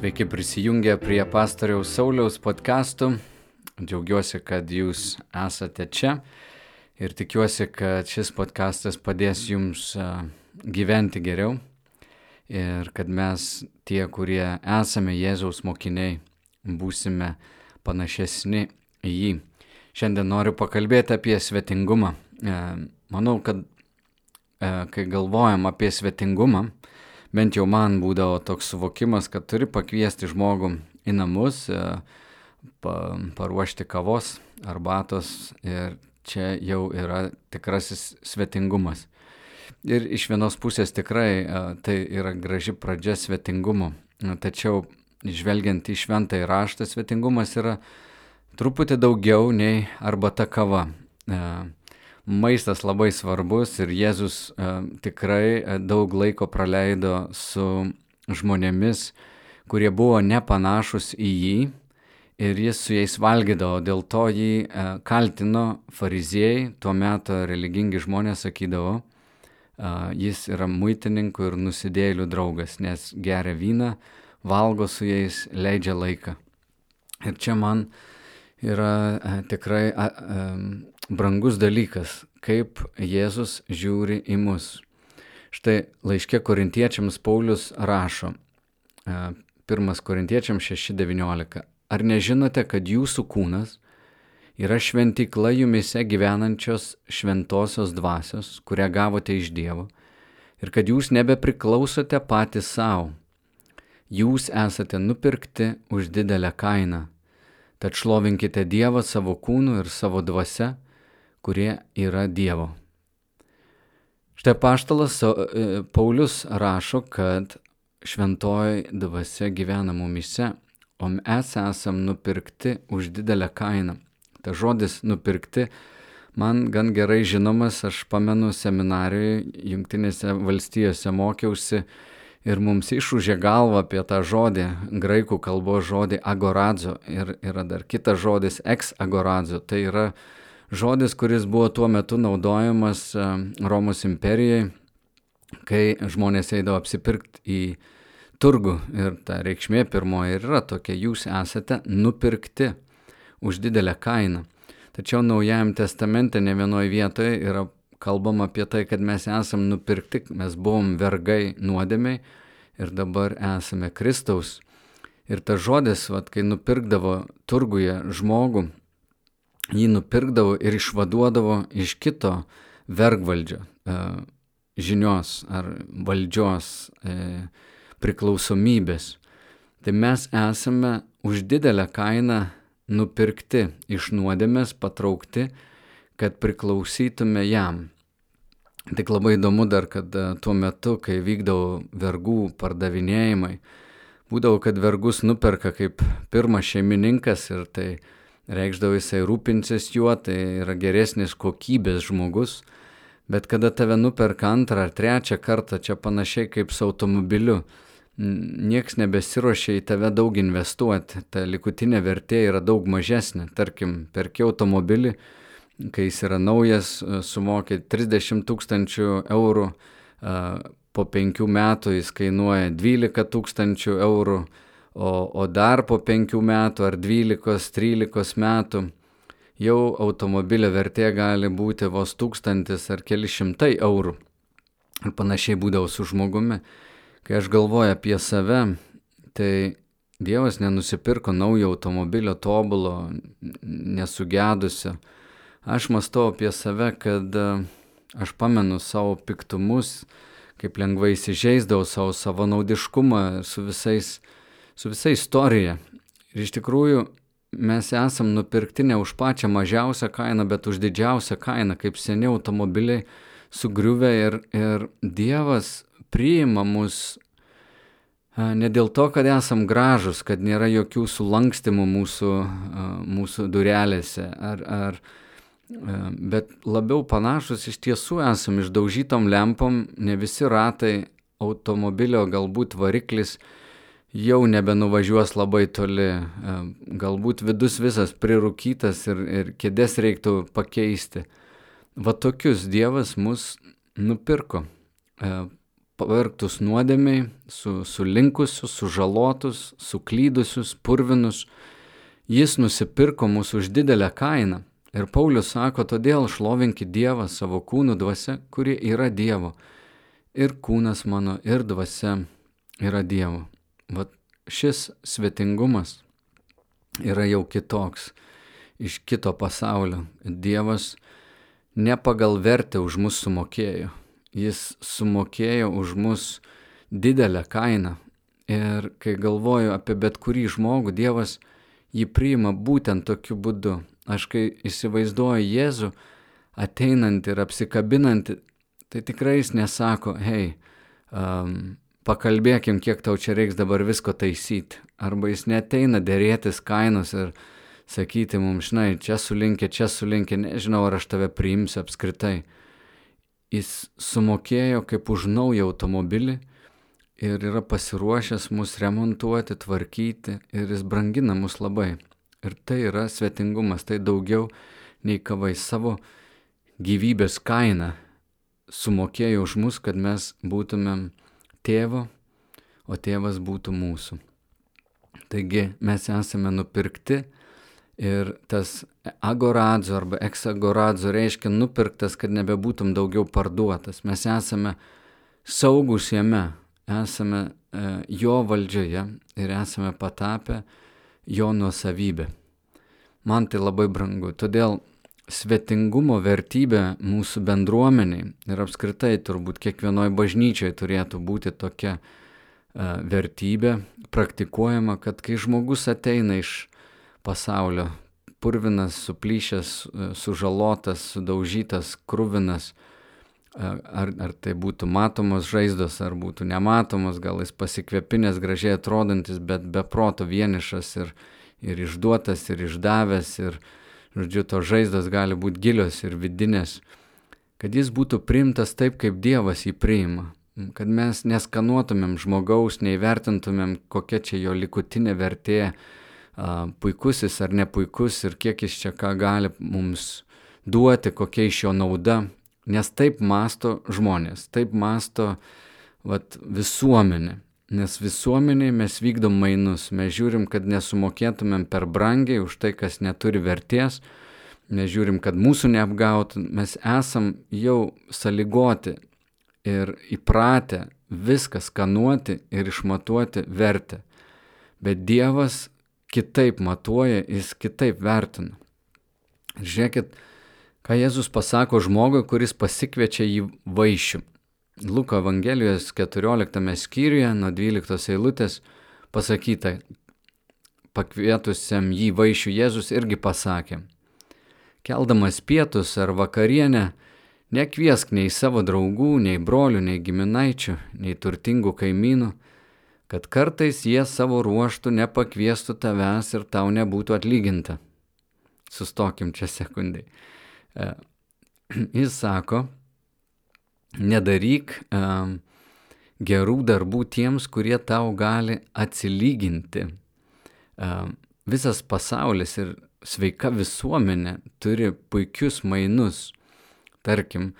Sveiki prisijungę prie pastoriaus Sauliaus podkastų. Džiaugiuosi, kad jūs esate čia ir tikiuosi, kad šis podkastas padės jums gyventi geriau ir kad mes tie, kurie esame Jėzaus mokiniai, būsime panašesni į jį. Šiandien noriu pakalbėti apie svetingumą. Manau, kad kai galvojam apie svetingumą, bent jau man būdavo toks suvokimas, kad turi pakviesti žmogų į namus, e, pa, paruošti kavos, arbatos ir čia jau yra tikrasis svetingumas. Ir iš vienos pusės tikrai e, tai yra graži pradžia svetingumo, tačiau žvelgiant į šventą įraštą svetingumas yra truputį daugiau nei arbata kava. Maistas labai svarbus ir Jėzus e, tikrai e, daug laiko praleido su žmonėmis, kurie buvo nepanašus į jį ir jis su jais valgydavo. Dėl to jį e, kaltino fariziejai, tuo metu religingi žmonės sakydavo, jis yra muitininkų ir nusidėlių draugas, nes geria vyną, valgo su jais, leidžia laiką. Ir čia man yra tikrai brangus dalykas, kaip Jėzus žiūri į mus. Štai laiškė korintiečiams Paulius rašo, 1 e, korintiečiams 6.19. Ar nežinote, kad jūsų kūnas yra šventykla jumise gyvenančios šventosios dvasios, kurią gavote iš Dievo, ir kad jūs nebepriklausote patys savo. Jūs esate nupirkti už didelę kainą. Tad šlovinkite Dievą savo kūnu ir savo dvasia, kurie yra Dievo. Štai paštalas e, Paulius rašo, kad šventoji dvasia gyvena mumise, o mes esam nupirkti už didelę kainą. Ta žodis nupirkti man gan gerai žinomas, aš pamenu seminarijoje, jungtinėse valstijose mokiausi ir mums išūžė galvą apie tą žodį, graikų kalbos žodį agoradzo ir yra dar kitas žodis ex agoradzo, tai yra žodis, kuris buvo tuo metu naudojamas e, Romos imperijai, kai žmonės eidavo apsipirkti į turgų ir ta reikšmė pirmoji ir yra tokia, jūs esate nupirkti už didelę kainą. Tačiau Naujajam testamente ne vienoje vietoje yra kalbama apie tai, kad mes esame nupirkti, mes buvom vergai nuodėmiai ir dabar esame Kristaus. Ir tas žodis, vat, kai nupirkdavo turguje žmogų, jį nupirkdavo ir išvaduodavo iš kito vergvaldžio e, žinios ar valdžios e, priklausomybės. Tai mes esame už didelę kainą nupirkti iš nuodėmės, patraukti, kad priklausytume jam. Tik labai įdomu dar, kad e, tuo metu, kai vykdavo vergų pardavinėjimai, būdavo, kad vergus nuperka kaip pirmas šeimininkas ir tai reikšdavo jisai rūpinsis juo, tai yra geresnis kokybės žmogus, bet kada tave nuperka antrą ar trečią kartą, čia panašiai kaip su automobiliu, nieks nebesiuošia į tave daug investuoti, ta likutinė vertė yra daug mažesnė. Tarkim, perki automobilį, kai jis yra naujas, sumokė 30 tūkstančių eurų, po penkių metų jis kainuoja 12 tūkstančių eurų, o, o dar po penkių metų ar dvylikos, trylikos metų jau automobilio vertė gali būti vos tūkstantis ar keli šimtai eurų. Ir panašiai būdavo su žmogumi. Kai aš galvoju apie save, tai Dievas nenusipirko naujo automobilio tobulo, nesugedusio. Aš mastau apie save, kad e, aš pamenu savo piktumus, kaip lengvai įsižeisdavau savo savanaudiškumą su visais su visa istorija. Ir iš tikrųjų mes esam nupirkti ne už pačią mažiausią kainą, bet už didžiausią kainą, kaip seni automobiliai sugriuvę ir, ir Dievas priima mus ne dėl to, kad esam gražus, kad nėra jokių sulankstymų mūsų, mūsų durelėse, ar, ar, bet labiau panašus iš tiesų esam išdaužytom lempom, ne visi ratai automobilio galbūt variklis jau nebenuvažiuos labai toli. E, galbūt vidus visas prirūkytas ir, ir kėdės reiktų pakeisti. Va tokius Dievas mus nupirko. E, pavergtus nuodėmiai, su, sulinkusius, sužalotus, suklydusius, purvinus. Jis nusipirko mūsų už didelę kainą. Ir Paulius sako, todėl šlovinkit Dievą savo kūnų dvasia, kuri yra Dievo. Ir kūnas mano, ir dvasia yra Dievo. Vat šis svetingumas yra jau kitoks, iš kito pasaulio. Dievas ne pagal vertę už mus sumokėjo. Jis sumokėjo už mus didelę kainą. Ir kai galvoju apie bet kurį žmogų, Dievas jį priima būtent tokiu būdu. Aš kai įsivaizduoju Jėzų ateinant ir apsikabinant, tai tikrai jis nesako, hei, um, pakalbėkim, kiek tau čia reiks dabar visko taisyti. Arba jis neteina dėrėtis kainos ir sakyti mums, žinai, čia sulinkė, čia sulinkė, nežinau, ar aš tave priimsiu apskritai. Jis sumokėjo kaip už naują automobilį ir yra pasiruošęs mus remontuoti, tvarkyti ir jis brangina mus labai. Ir tai yra svetingumas, tai daugiau nei kavai savo gyvybės kainą sumokėjo už mus, kad mes būtumėm tėvo, o tėvas būtų mūsų. Taigi mes esame nupirkti Ir tas agoradzo arba eksagoradzo reiškia nupirktas, kad nebebūtum daugiau parduotas. Mes esame saugus jame, esame e, jo valdžioje ir esame patapę jo nuosavybę. Man tai labai brangu. Todėl svetingumo vertybė mūsų bendruomeniai ir apskritai turbūt kiekvienoje bažnyčioje turėtų būti tokia e, vertybė praktikuojama, kad kai žmogus ateina iš pasaulio. Purvinas, suplyšęs, sužalotas, sudaužytas, krūvinas. Ar, ar tai būtų matomos žaizdos, ar būtų nematomos, gal jis pasikvėpinės, gražiai atrodantis, bet be proto vienišas ir, ir išduotas, ir išdavęs, ir, žodžiu, to žaizdos gali būti gilios ir vidinės. Kad jis būtų priimtas taip, kaip Dievas jį priima. Kad mes neskanuotumėm žmogaus, neįvertintumėm, kokia čia jo likutinė vertė, puikusis ar nepuikus ir kiek jis čia ką gali mums duoti, kokia iš jo nauda. Nes taip masto žmonės, taip masto vat, visuomenė. Nes visuomeniai mes vykdom mainus, mes žiūrim, kad nesumokėtumėm per brangiai už tai, kas neturi vertės, mes žiūrim, kad mūsų neapgautų, mes esam jau saligoti ir įpratę viską skanuoti ir išmatuoti vertę. Bet Dievas kitaip matuoja, jis kitaip vertina. Žiūrėkit, ką Jėzus pasako žmogui, kuris pasikviečia į vaišių. Luko Evangelijos 14 skyriuje nuo 12 eilutės pasakyta, pakvietusiam jį vaišių Jėzus irgi pasakė, keldamas pietus ar vakarienę, nekviesk nei savo draugų, nei brolių, nei giminaičių, nei turtingų kaimynų, kad kartais jie savo ruoštų nepakviestų tavęs ir tau nebūtų atlyginta. Sustokim čia sekundai. E, jis sako, nedaryk gerų darbų tiems, kurie tau gali atsilyginti. Visas pasaulis ir sveika visuomenė turi puikius mainus. Tarkim,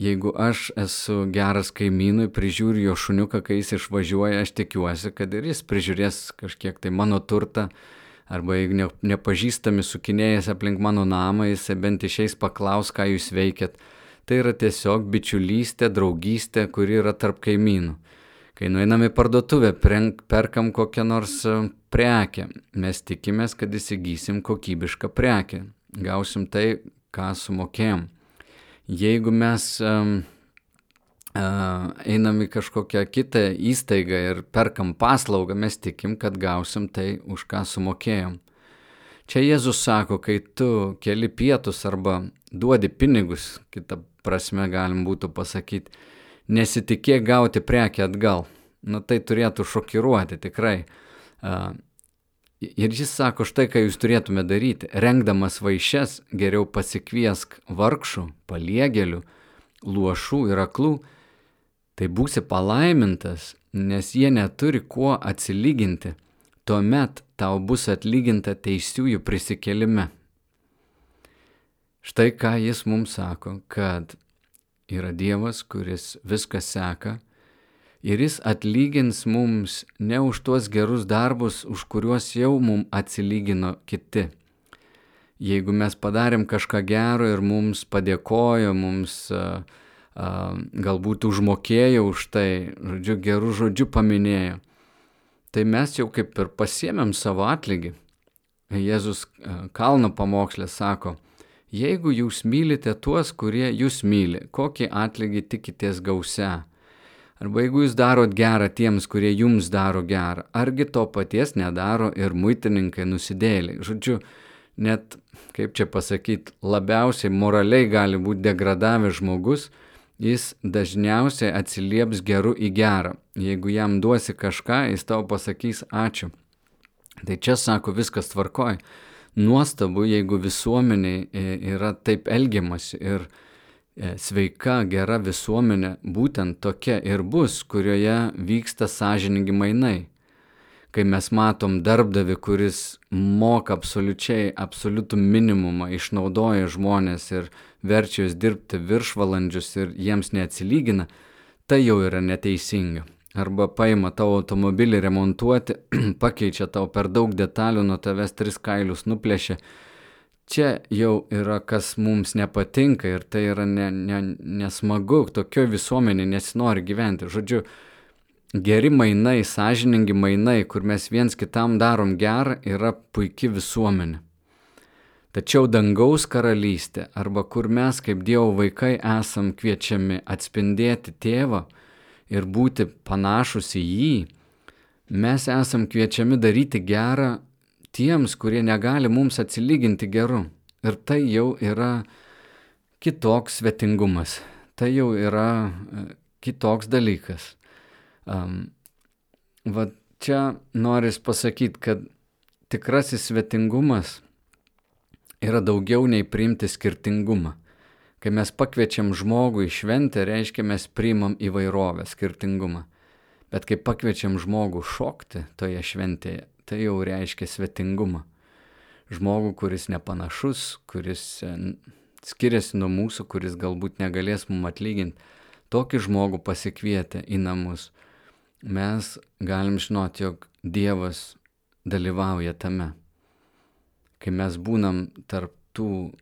jeigu aš esu geras kaimynui, prižiūriu jo šuniuką, kai jis išvažiuoja, aš tikiuosi, kad ir jis prižiūrės kažkiek tai mano turtą, arba jeigu ne, nepažįstami sukinėjęs aplink mano namą, jis bent išeis paklaus, ką jūs veikėt. Tai yra tiesiog bičiulystė, draugystė, kuri yra tarp kaimynų. Kai nueiname į parduotuvę, perkam kokią nors e, prekę, mes tikimės, kad įsigysim kokybišką prekę, gausim tai, ką sumokėjom. Jeigu mes um, einam į kažkokią kitą įstaigą ir perkam paslaugą, mes tikim, kad gausim tai, už ką sumokėjom. Čia Jėzus sako, kai tu keli pietus arba duodi pinigus, kitą prasme galim būtų pasakyti, nesitikėk gauti prekę atgal. Na tai turėtų šokiruoti tikrai. Ir jis sako, štai ką jūs turėtume daryti. Rengdamas vaišes geriau pasikviesk vargšų, paliegėlių, luošų ir aklų. Tai būsi palaimintas, nes jie neturi kuo atsilyginti. Tuomet tau bus atlyginta teisiųjų prisikelime. Štai ką jis mums sako, kad yra Dievas, kuris viską seka Ir jis atlygins mums ne už tuos gerus darbus, už kuriuos jau mums atsilygino kiti. Jeigu mes padarėm kažką gero ir mums padėkojo, mums uh, uh, galbūt užmokėjo už tai, žodžiu, gerų žodžių paminėjo, tai mes jau kaip ir pasiemėm savo atlygį. Jėzus kalno pamokslė sako, jeigu jūs mylite tuos, kurie jūs myli, kokį atlygį tikitės gausia. Arba jeigu jūs darot gerą tiems, kurie jums daro gerą, argi to paties nedaro ir muitininkai nusidėliai. Žodžiu, net, kaip čia pasakyti, labiausiai moraliai gali būti degradavęs žmogus, jis dažniausiai atsilieps geru į gerą. Jeigu jam duosi kažką, jis tau pasakys ačiū. Tai čia sako viskas tvarkoj. Nuostabu, jeigu visuomeniai e, yra taip elgiamasi ir e, sveika, gera visuomenė būtent tokia ir bus, kurioje vyksta sąžiningi mainai. Kai mes matom darbdavi, kuris moka absoliučiai, absoliutų minimumą, išnaudoja žmonės ir verčia juos dirbti viršvalandžius ir jiems neatsilygina, tai jau yra neteisinga arba paima tavo automobilį remontuoti, pakeičia tau per daug detalių, nuo tavęs tris kailius nuplėšia. Čia jau yra kas mums nepatinka ir tai yra ne, ne, nesmagu, tokio visuomenė nesinori gyventi. Žodžiu, geri mainai, sąžiningi mainai, kur mes viens kitam darom gerą, yra puikia visuomenė. Tačiau dangaus karalystė, arba kur mes kaip Dievo vaikai esam kviečiami atspindėti tėvą, ir būti panašus į jį, mes esam kviečiami daryti gerą tiems, kurie negali mums atsilyginti geru. Ir tai jau yra kitoks svetingumas, tai jau yra e, kitoks dalykas. Um, va čia noris pasakyti, kad tikrasis svetingumas yra daugiau nei priimti skirtingumą. Kai mes pakviečiam žmogų į šventę, reiškia mes priimam įvairovę, skirtingumą. Bet kai pakviečiam žmogų šokti toje šventėje, tai jau reiškia svetingumą. Žmogų, kuris nepanašus, kuris e, skiriasi nuo mūsų, kuris galbūt negalės mums atlyginti, tokį žmogų pasikvietę į namus, mes galim žinoti, jog Dievas dalyvauja tame. Kai mes būnam tarp tų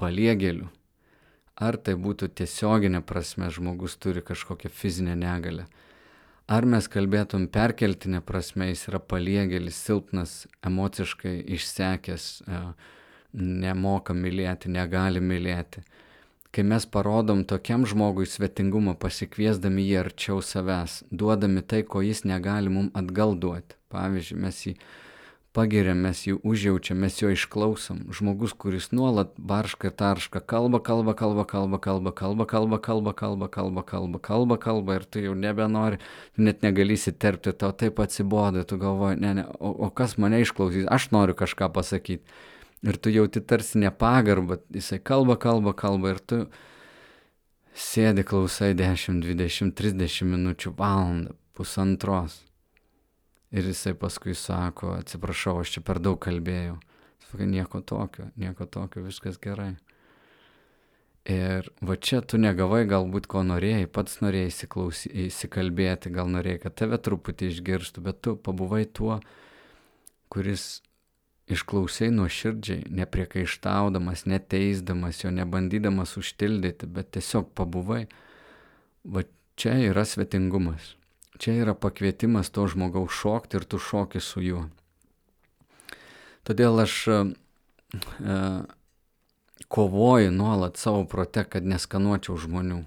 paliegėlių, Ar tai būtų tiesioginė prasme žmogus turi kažkokią fizinę negalę. Ar mes kalbėtum perkeltinė prasme, jis yra paliegėlis, silpnas, emociškai išsekęs, e, nemoka mylėti, negali mylėti. Kai mes parodom tokiam žmogui svetingumą, pasikviesdami jį arčiau savęs, duodami tai, ko jis negali mums atgal duoti. Pavyzdžiui, mes jį pagiriam, mes jį užjaučiam, mes jo išklausom. Žmogus, kuris nuolat barška ir tarška, kalba, kalba, kalba, kalba, kalba, kalba, kalba, kalba, kalba, kalba, kalba, kalba, kalba ir tu jau nebenori, net negali įsiterpti, tau taip atsibodo, tu galvoji, ne, ne, o, o kas mane išklausys, aš noriu kažką pasakyti. Ir tu jauti tarsi nepagarbą, jisai kalba, kalba, kalba ir tu sėdi klausai 10, 20, 30 minučių, valandą, pusantros. Ir jisai paskui sako, atsiprašau, aš čia per daug kalbėjau. Sakai, nieko tokio, nieko tokio, viskas gerai. Ir va čia tu negavai galbūt ko norėjai, pats norėjai įsikalbėti, gal norėjai, kad tave truputį išgirstų, bet tu pabuvai tuo, kuris išklausiai nuoširdžiai, nepriekaištaudamas, neteisdamas jo, nebandydamas užtildyti, bet tiesiog pabuvai. Va čia yra svetingumas. Čia yra pakvietimas to žmogaus šokti ir tu šoki su juo. Todėl aš e, e, kovoju nuolat savo prote, kad neskanuočiau žmonių.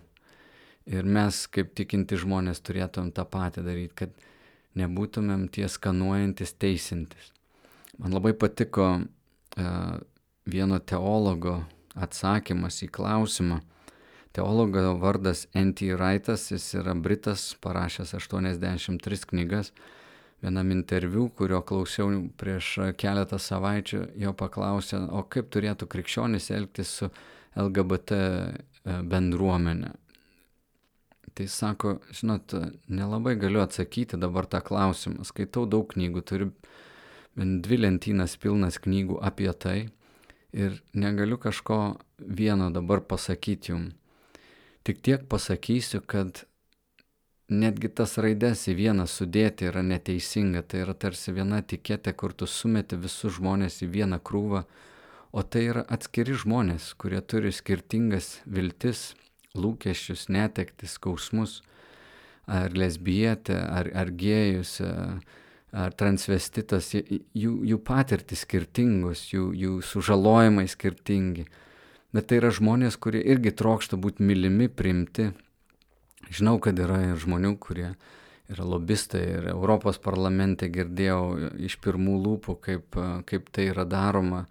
Ir mes, kaip tikinti žmonės, turėtumėm tą patį daryti, kad nebūtumėm tie skanuojantis, teisintis. Man labai patiko e, vieno teologo atsakymas į klausimą, Teologo vardas N.T. Wrightas, jis yra Britas, parašęs 83 knygas. Vienam interviu, kurio klausiau prieš keletą savaičių, jo paklausė, o kaip turėtų krikščionis elgtis su LGBT e, bendruomenė. Tai sako, žinot, nelabai galiu atsakyti dabar tą klausimą. Skaitau daug knygų, turiu bent dvi lentynas pilnas knygų apie tai ir negaliu kažko vieno dabar pasakyti jums. Tik tiek pasakysiu, kad netgi tas raides į vieną sudėti yra neteisinga. Tai yra tarsi viena etiketė, kur tu sumeti visus žmonės į vieną krūvą, o tai yra atskiri žmonės, kurie turi skirtingas viltis, lūkesčius, netektis, skausmus, ar lesbietė, ar, ar gėjus, ar transvestitas, jų, jų patirtis skirtingos, jų, jų sužalojimai skirtingi. Bet tai yra žmonės, kurie irgi trokšta būti mylimi, primti, Žinau, kad yra ir žmonių, kurie yra lobistai ir Europos parlamente girdėjau iš pirmų lūpų, kaip, kaip tai yra daroma,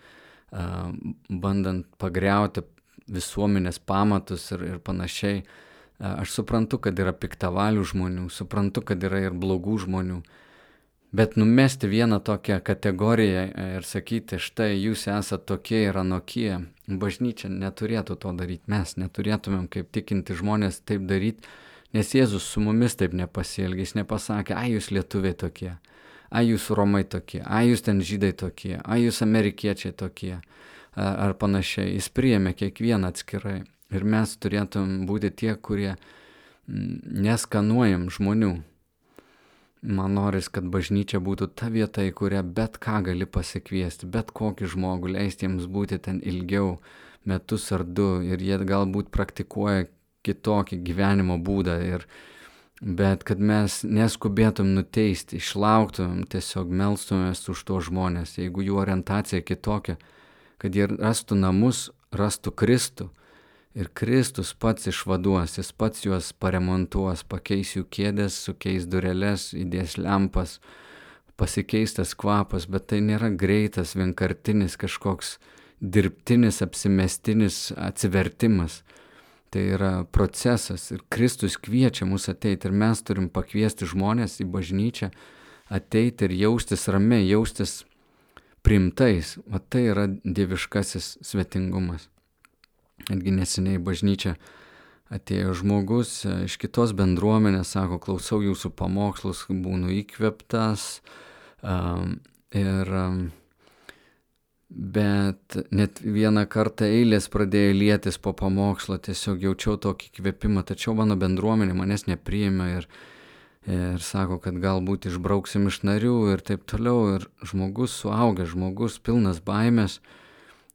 bandant pagriauti visuomenės pamatus ir, ir panašiai. Aš suprantu, kad yra piktavalių žmonių, suprantu, kad yra ir blogų žmonių, bet numesti vieną tokią kategoriją ir sakyti, štai jūs esate tokie ir anokie, bažnyčia neturėtų to daryti, mes neturėtumėm kaip tikinti žmonės taip daryti, Nes Jėzus su mumis taip nepasielgė, jis nepasakė, ai jūs lietuviai tokie, ai jūs romai tokie, ai jūs ten žydai tokie, ai jūs amerikiečiai tokie. Ar panašiai. Jis priėmė kiekvieną atskirai. Ir mes turėtum būti tie, kurie neskanuojam žmonių. Man noris, kad bažnyčia būtų ta vieta, į kurią bet ką gali pasikviesti, bet kokį žmogų, leisti jiems būti ten ilgiau, metus ar du ir jie galbūt praktikuoja kitokį gyvenimo būdą ir bet kad mes neskubėtum nuteisti, išlauktumėm, tiesiog melstumės už to žmonės, jeigu jų orientacija kitokia, kad jie rastų namus, rastų Kristų ir Kristus pats išvaduos, jis pats juos paremontuos, pakeis jų kėdės, sukeis dureles, įdės lempas, pasikeistas kvapas, bet tai nėra greitas, vienkartinis kažkoks dirbtinis, apsimestinis atsivertimas Tai yra procesas ir Kristus kviečia mus ateiti ir mes turim pakviesti žmonės į bažnyčią, ateiti ir jaustis ramiai, jaustis primtais. O tai yra dieviškasis svetingumas. Netgi neseniai bažnyčia atėjo žmogus iš kitos bendruomenės, sako, klausau jūsų pamokslus, būnu įkveptas ir bet net vieną kartą eilės pradėjo lietis po pamokslo, tiesiog jaučiau tokį kvėpimą, tačiau mano bendruomenė manęs nepriėmė ir, ir sako, kad galbūt išbrauksim iš narių ir taip toliau. Ir žmogus suaugęs, žmogus pilnas baimės,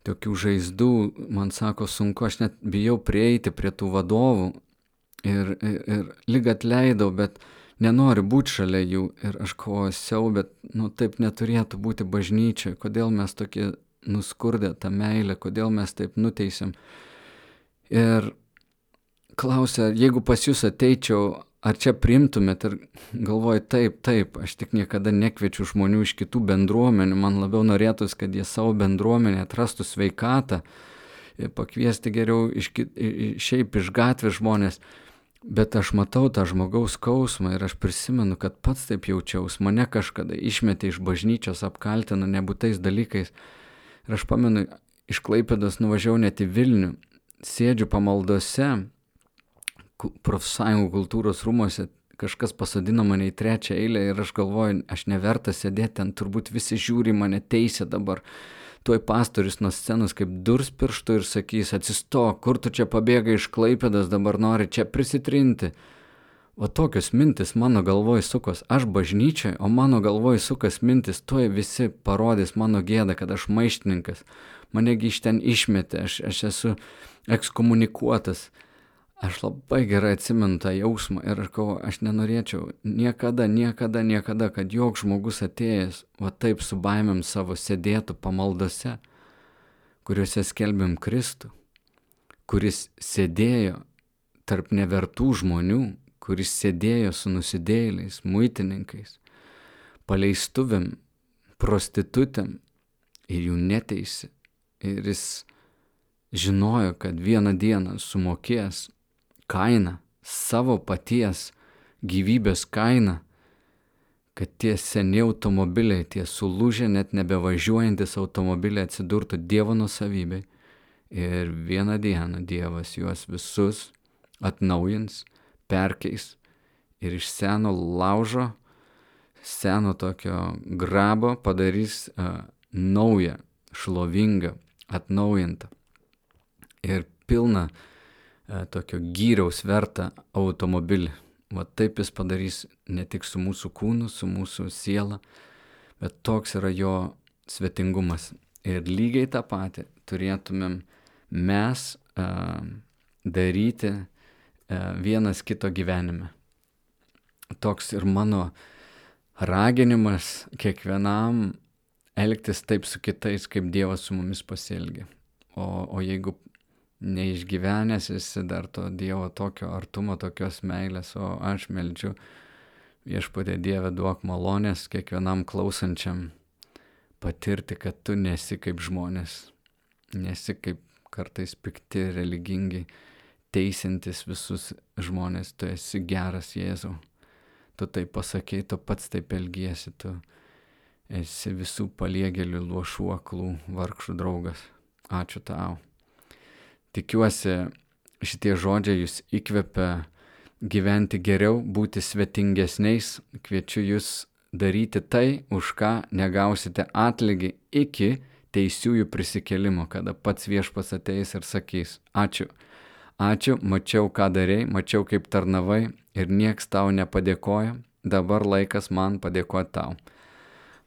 tokių žaizdų, man sako, sunku, aš net bijau prieiti prie tų vadovų ir, ir, ir lyg atleidau, bet nenori būti šalia jų ir aš kovosiau, bet nu, taip neturėtų būti bažnyčioje, kodėl mes tokie nuskurdę tą meilę, kodėl mes taip nuteisėm. Ir klausia, jeigu pas jūs ateičiau, ar čia primtumėt ir galvoju, taip, taip, aš tik niekada nekviečiu žmonių iš kitų bendruomenių, man labiau norėtųsi, kad jie savo bendruomenę atrastų sveikatą, pakviesti geriau iš, šiaip iš gatvės žmonės. Bet aš matau tą žmogaus skausmą ir aš prisimenu, kad pats taip jaučiaus, mane kažkada išmetė iš bažnyčios, apkaltino nebūtais dalykais. Ir aš pamenu, iš Klaipėdos nuvažiavau net į Vilnių, sėdžiu pamaldose, profsąjungų kultūros rūmose, kažkas pasodino mane į trečią eilę ir aš galvoju, aš neverta sėdėti ten, turbūt visi žiūri mane teisė dabar. Tuoj pastorius nuo scenos kaip durs pirštų ir sakys, atsistok, kur tu čia pabėgai iš Klaipėdas, dabar nori čia prisitrinti. O tokios mintis mano galvoj sukos, aš bažnyčiai, o mano galvoj sukas mintis, tuoj visi parodys mano gėdą, kad aš maištininkas, manegi iš ten išmetė, aš, aš esu ekskomunikuotas. Aš labai gerai atsimenu tą jausmą ir aš galvoju, aš nenorėčiau niekada, niekada, niekada, kad joks žmogus atėjęs, va taip su baimėm savo sėdėtų pamaldose, kuriuose skelbėm Kristų, kuris sėdėjo tarp nevertų žmonių, kuris sėdėjo su nusidėjėliais, muitininkais, paleistuvėm, prostitutėm ir jų neteisi. Ir jis žinojo, kad vieną dieną sumokės kainą, savo paties gyvybės kainą, kad tie seni automobiliai, tie sulūžę net nebevažiuojantis automobiliai atsidurtų Dievo nusavybei. Ir vieną dieną Dievas juos visus atnaujins perkeis ir iš seno laužo, seno tokio grabo padarys uh, naują, šlovingą, atnaujintą ir pilną uh, tokio gyriaus vertą automobilį. Va taip jis padarys ne tik su mūsų kūnu, su mūsų siela, bet toks yra jo svetingumas. Ir lygiai tą patį turėtumėm mes uh, daryti uh, vienas kito gyvenime. Toks ir mano raginimas kiekvienam elgtis taip su kitais, kaip Dievas su mumis pasielgia. O, o jeigu neišgyvenęs esi dar to Dievo tokio artumo, tokios meilės, o aš meldžiu viešpatė Dieve duok malonės kiekvienam klausančiam patirti, kad tu nesi kaip žmonės, nesi kaip kartais pikti, religingi, teisintis visus žmonės, tu esi geras Jėzau. Tu tai pasakai, tu pats taip elgiesi, tu esi visų paliegėlių, luošų, aklų, vargšų draugas. Ačiū tau. Tikiuosi, šitie žodžiai jūs įkvepia gyventi geriau, būti svetingesniais. Kviečiu jūs daryti tai, už ką negausite atlygį iki teisiųjų prisikelimo, kada pats viešpas ateis ir sakys, ačiū, ačiū, mačiau, ką darėjai, mačiau, kaip tarnavai ir nieks tau nepadėkoja, dabar laikas man padėkoti tau.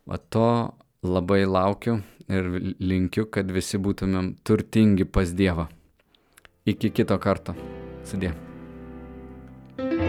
O to labai laukiu ir linkiu, kad visi būtumėm turtingi pas Dievą. Iki kito karto. Sudė. thank you